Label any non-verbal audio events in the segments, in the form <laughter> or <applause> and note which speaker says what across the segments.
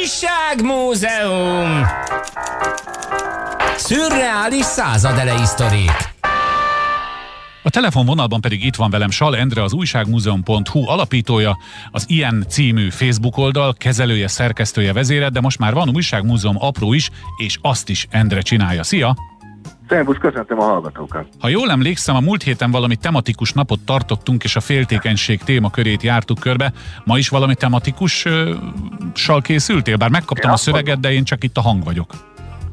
Speaker 1: Újságmúzeum! Szürreális századelei sztorik.
Speaker 2: A telefonvonalban pedig itt van velem Sal Endre, az újságmúzeum.hu alapítója, az ilyen című Facebook oldal, kezelője, szerkesztője, vezére, de most már van újságmúzeum apró is, és azt is Endre csinálja. Szia!
Speaker 3: Szervusz, köszöntöm a hallgatókat.
Speaker 2: Ha jól emlékszem, a múlt héten valami tematikus napot tartottunk, és a féltékenység témakörét jártuk körbe. Ma is valami tematikussal készültél? Bár megkaptam én a szöveget, de én csak itt a hang vagyok.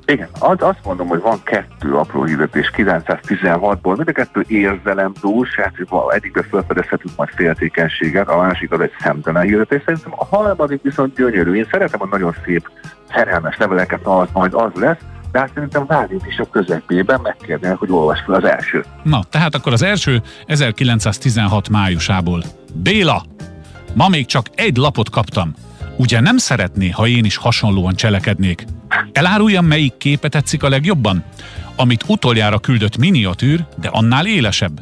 Speaker 3: Igen, az, azt mondom, hogy van kettő apró hirdetés 916-ból, mind a kettő érzelemdús, hát egyikbe felfedezhetünk majd féltékenységet, a másik az egy szemtelen hirdetés. Szerintem a harmadik viszont gyönyörű. Én szeretem a nagyon szép szerelmes leveleket, az majd az lesz, de hát szerintem várjunk is a közepében, megkérdenek, hogy olvas fel az első.
Speaker 2: Na, tehát akkor az első 1916 májusából. Béla, ma még csak egy lapot kaptam. Ugye nem szeretné, ha én is hasonlóan cselekednék? Eláruljam, melyik képe tetszik a legjobban? Amit utoljára küldött miniatűr, de annál élesebb.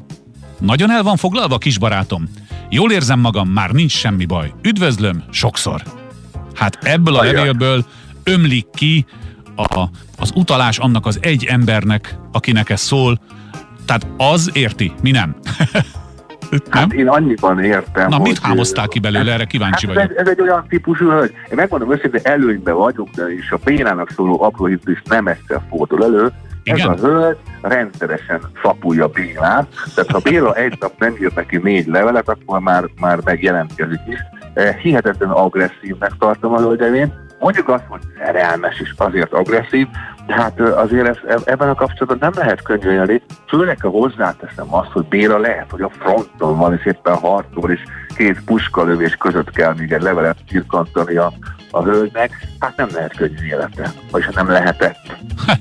Speaker 2: Nagyon el van foglalva, kisbarátom. Jól érzem magam, már nincs semmi baj. Üdvözlöm, sokszor. Hát ebből a levélből ömlik ki a, az utalás annak az egy embernek, akinek ez szól, tehát az érti, mi nem. <laughs>
Speaker 3: Hát én annyiban értem,
Speaker 2: Na, hogy... mit hámoztál ki belőle, erre kíváncsi
Speaker 3: hát
Speaker 2: vagyok.
Speaker 3: Ez, ez egy olyan típusú, hogy én megmondom őszintén, előnyben vagyok, de is a Bénának szóló apró is nem egyszer fordul elő. Igen? Ez a hölgy rendszeresen szapulja Bélát, tehát ha Béla egy nap nem írt neki négy levelet, akkor már, már megjelentkezik is. Hihetetlen agresszívnek tartom a hölgyevén, Mondjuk azt, hogy szerelmes és azért agresszív, de hát azért ez, ebben a kapcsolatban nem lehet könyvelni, főleg ha hozzáteszem azt, hogy Béla lehet, hogy a fronton van, és éppen harcol, és két puskalövés között kell még egy levelet cirkantani a, a hölgynek, hát nem lehet könnyű élete, vagyis nem lehetett.
Speaker 2: Ha,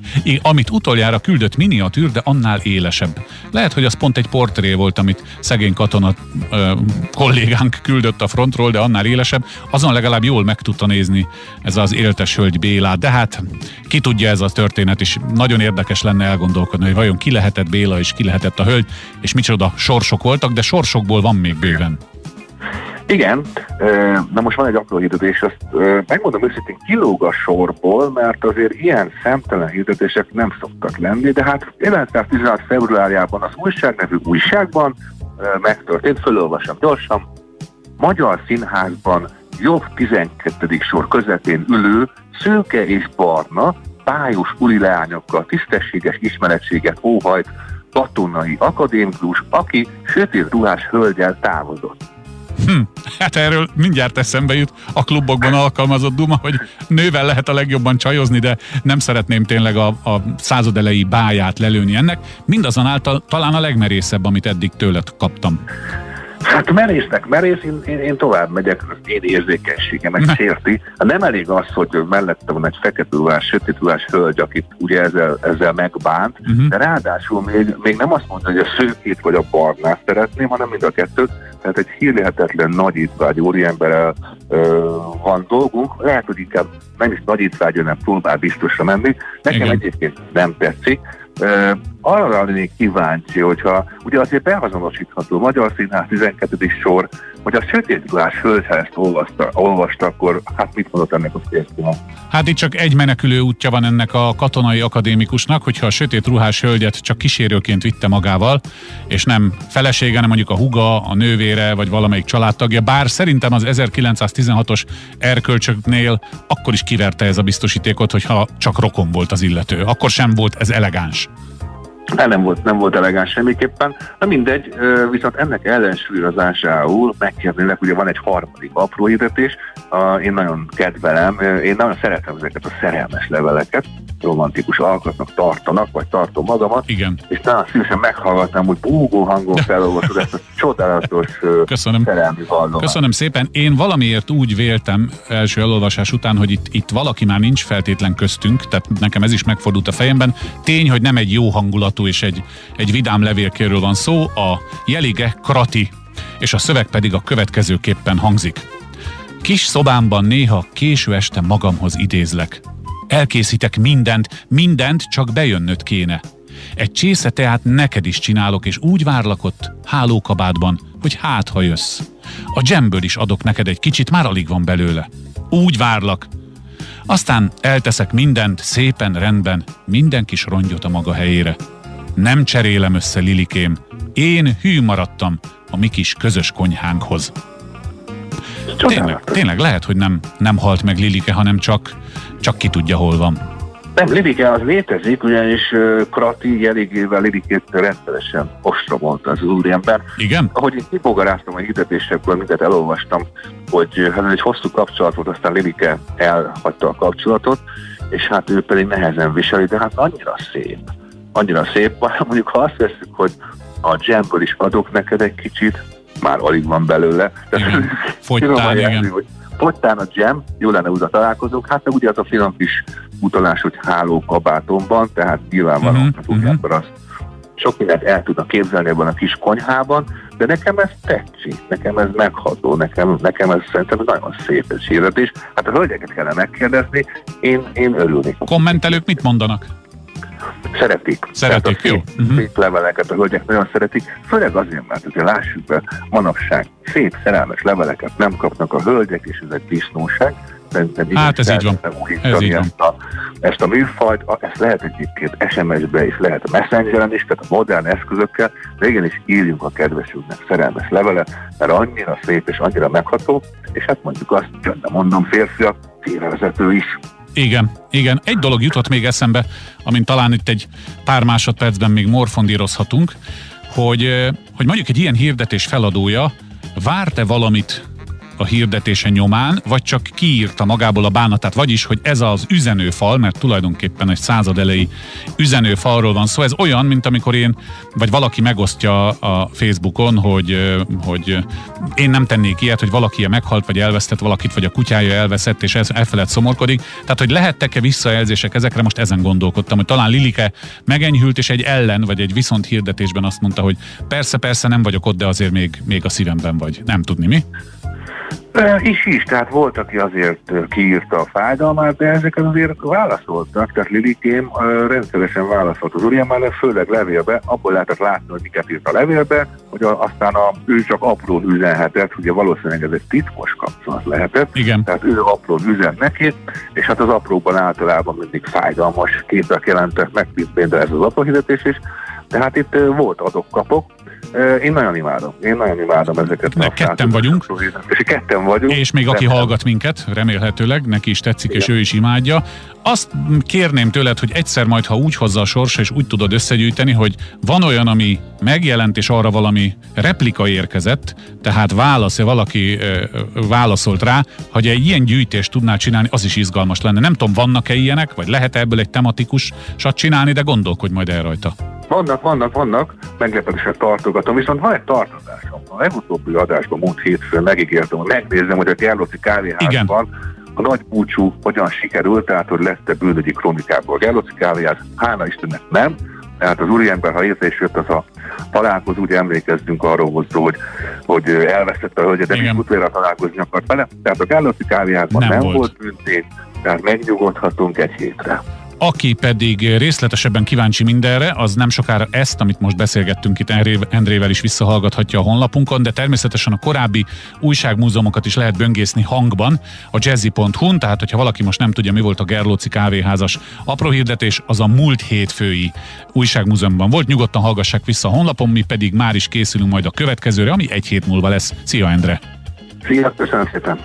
Speaker 2: amit utoljára küldött miniatűr, de annál élesebb. Lehet, hogy az pont egy portré volt, amit szegény katona ö, kollégánk küldött a frontról, de annál élesebb. Azon legalább jól meg tudta nézni ez az éltes hölgy Bélát, de hát ki tudja ez a történet is. Nagyon érdekes lenne elgondolkodni, hogy vajon ki lehetett Béla és ki lehetett a hölgy, és micsoda sorsok voltak, de sorsokból van még bőven.
Speaker 3: Igen, na most van egy apró hirdetés, azt megmondom őszintén kilóg a sorból, mert azért ilyen szemtelen hirdetések nem szoktak lenni, de hát 1916. februárjában az újság nevű újságban megtörtént, fölolvasom gyorsan, Magyar Színházban jobb 12. sor közepén ülő, szőke és barna, pályos uli leányokkal tisztességes ismeretséget óhajt katonai akadémikus, aki sötét ruhás hölgyel távozott.
Speaker 2: Hm, hát erről mindjárt eszembe jut a klubokban alkalmazott duma, hogy nővel lehet a legjobban csajozni, de nem szeretném tényleg a, a századelei báját lelőni ennek. Mindazonáltal talán a legmerészebb, amit eddig tőled kaptam.
Speaker 3: Hát merésznek merész, én, én, én tovább megyek, az én érzékenységemet sérti. Hát nem elég az, hogy mellette van egy fekete ruhás, sötét ruhás hölgy, akit ugye ezzel, ezzel megbánt, uh-huh. de ráadásul még, még nem azt mondja, hogy a szőkét vagy a barnát szeretném, hanem mind a kettőt. Tehát egy hírlehetetlen nagyítvágy úriemberrel ö, van dolgunk. Lehet, hogy inkább nem is nagyítvágy, hanem próbál biztosra menni. Nekem Igen. egyébként nem tetszik. Arra lennék kíváncsi, hogyha ugye azért beazonosítható Magyar Színház 12. sor, hogy a sötét ha ezt olvasta, olvasta, akkor hát mit mondott ennek a férfinak?
Speaker 2: Hát itt csak egy menekülő útja van ennek a katonai akadémikusnak, hogyha a sötét ruhás hölgyet csak kísérőként vitte magával, és nem felesége, hanem mondjuk a huga, a nővére, vagy valamelyik családtagja, bár szerintem az 1916-os erkölcsöknél akkor is kiverte ez a biztosítékot, hogyha csak rokon volt az illető. Akkor sem volt ez elegáns.
Speaker 3: Hát nem volt, nem volt elegáns semmiképpen. Na mindegy, viszont ennek ellensúlyozásául megkérnélek, ugye van egy harmadik apró hirdetés, én nagyon kedvelem, én nagyon szeretem ezeket a szerelmes leveleket, romantikus alkotnak tartanak, vagy tartom magamat.
Speaker 2: Igen.
Speaker 3: És nagyon szívesen meghallgatnám, hogy búgó hangon felolvasod ezt a csodálatos Köszönöm. szerelmi vallomást.
Speaker 2: Köszönöm szépen. Én valamiért úgy véltem első elolvasás után, hogy itt, itt valaki már nincs feltétlen köztünk, tehát nekem ez is megfordult a fejemben. Tény, hogy nem egy jó hangulatú és egy, egy vidám levélkéről van szó, a jelige Krati, és a szöveg pedig a következőképpen hangzik. Kis szobámban néha késő este magamhoz idézlek. Elkészítek mindent, mindent csak bejönnöd kéne. Egy csésze tehát neked is csinálok, és úgy várlak ott, hálókabádban, hogy hát, ha jössz. A dzsemből is adok neked egy kicsit, már alig van belőle. Úgy várlak. Aztán elteszek mindent, szépen, rendben, minden kis rongyot a maga helyére. Nem cserélem össze, Lilikém. Én hű maradtam a mi kis közös konyhánkhoz. Tényleg, tényleg lehet, hogy nem, nem halt meg Lilike, hanem csak, csak ki tudja, hol van.
Speaker 3: Nem, Lilike az létezik, ugyanis Krati jeligével Lilikét rendszeresen ostromolta az úriember.
Speaker 2: Igen?
Speaker 3: Ahogy én kibogaráztam a hirdetésekből, mindet elolvastam, hogy hát ez egy hosszú kapcsolat volt, aztán Lilike elhagyta a kapcsolatot, és hát ő pedig nehezen viseli, de hát annyira szép. Annyira szép, <laughs> mondjuk ha azt veszük, hogy a jamből is adok neked egy kicsit, már alig van belőle.
Speaker 2: Igen. <laughs> Fogytál, igen. Hogy
Speaker 3: fogytán a jam, jó lenne újra találkozók, hát meg ugye az a finom kis utalás, hogy háló kabátomban, tehát nyilvánvalóan uh-huh, uh-huh. akkor azt sok mindent el tudnak képzelni ebben a kis konyhában, de nekem ez tetszik, nekem ez megható, nekem, nekem ez szerintem nagyon szép ez hirdetés. Hát a hölgyeket kellene megkérdezni, én, én örülnék.
Speaker 2: Kommentelők mit mondanak?
Speaker 3: Szeretik.
Speaker 2: Szeretik, jó.
Speaker 3: Szép, szép leveleket a hölgyek nagyon szeretik, főleg azért, mert azért lássuk be, manapság szép szerelmes leveleket nem kapnak a hölgyek, és ez egy disznóság.
Speaker 2: Szerintem hát ez így van. Ez így
Speaker 3: ezt, a, ezt a műfajt, ezt lehet egyébként SMS-be is, lehet a Messengeren is, tehát a modern eszközökkel, de igenis írjunk a kedvesünknek szerelmes levelet, mert annyira szép és annyira megható, és hát mondjuk azt, csöndben mondom, férfiak, félrevezető is.
Speaker 2: Igen, igen. Egy dolog jutott még eszembe, amin talán itt egy pár másodpercben még morfondírozhatunk, hogy, hogy mondjuk egy ilyen hirdetés feladója várt-e valamit a hirdetése nyomán, vagy csak kiírta magából a bánatát, vagyis, hogy ez az üzenőfal, mert tulajdonképpen egy század elejé üzenőfalról van szó, ez olyan, mint amikor én, vagy valaki megosztja a Facebookon, hogy, hogy én nem tennék ilyet, hogy valaki meghalt, vagy elvesztett valakit, vagy a kutyája elveszett, és ez elfelett szomorkodik. Tehát, hogy lehettek-e visszajelzések ezekre, most ezen gondolkodtam, hogy talán Lilike megenyhült, és egy ellen, vagy egy viszont hirdetésben azt mondta, hogy persze, persze nem vagyok ott, de azért még, még a szívemben vagy. Nem tudni mi?
Speaker 3: Is is, tehát volt, aki azért kiírta a fájdalmát, de ezeket azért válaszoltak, tehát Lilikém rendszeresen válaszolt az úriembernek, főleg levélbe, abból lehetett látni, hogy miket írt a levélbe, hogy aztán a, ő csak apró üzenhetett, ugye valószínűleg ez egy titkos kapcsolat lehetett,
Speaker 2: Igen.
Speaker 3: tehát ő apró üzen neki, és hát az apróban általában mindig fájdalmas képek jelentek meg, mint például ez az apró hirdetés is, tehát itt volt adok-kapok, én nagyon imádom. Én nagyon imádom ezeket.
Speaker 2: Ne, ketten vagyunk.
Speaker 3: És ketten vagyunk.
Speaker 2: És még aki hallgat minket, remélhetőleg, neki is tetszik, Igen. és ő is imádja. Azt kérném tőled, hogy egyszer majd, ha úgy hozza a sors, és úgy tudod összegyűjteni, hogy van olyan, ami megjelent, és arra valami replika érkezett, tehát válasz, valaki válaszolt rá, hogy egy ilyen gyűjtést tudnál csinálni, az is izgalmas lenne. Nem tudom, vannak-e ilyenek, vagy lehet ebből egy tematikus sat csinálni, de gondolkodj majd el rajta.
Speaker 3: Vannak, vannak, vannak, meglepetésre tartogatom, viszont van egy tartozásom. A legutóbbi adásban múlt hétfőn megígértem, hogy megnézem, hogy a Gerlóci kávéházban a nagy búcsú hogyan sikerült, tehát hogy lett-e bűnögyi kronikából. Gerlóci kávéház, hála Istennek nem, tehát az úriember, ha érte és jött az a találkozó, ugye emlékezzünk arról hozzá, hogy, hogy elvesztette a hölgyet, de még utoljára találkozni akart vele. Tehát a Gerlóci kávéházban nem, nem volt, volt büntés, tehát megnyugodhatunk egy hétre.
Speaker 2: Aki pedig részletesebben kíváncsi mindenre, az nem sokára ezt, amit most beszélgettünk itt Endrével is visszahallgathatja a honlapunkon, de természetesen a korábbi újságmúzeumokat is lehet böngészni hangban a jazzy.hu-n, tehát hogyha valaki most nem tudja, mi volt a Gerlóci kávéházas apró hirdetés, az a múlt hétfői újságmúzeumban volt. Nyugodtan hallgassák vissza a honlapon, mi pedig már is készülünk majd a következőre, ami egy hét múlva lesz. Szia Endre!
Speaker 3: Szia, köszönöm szépen!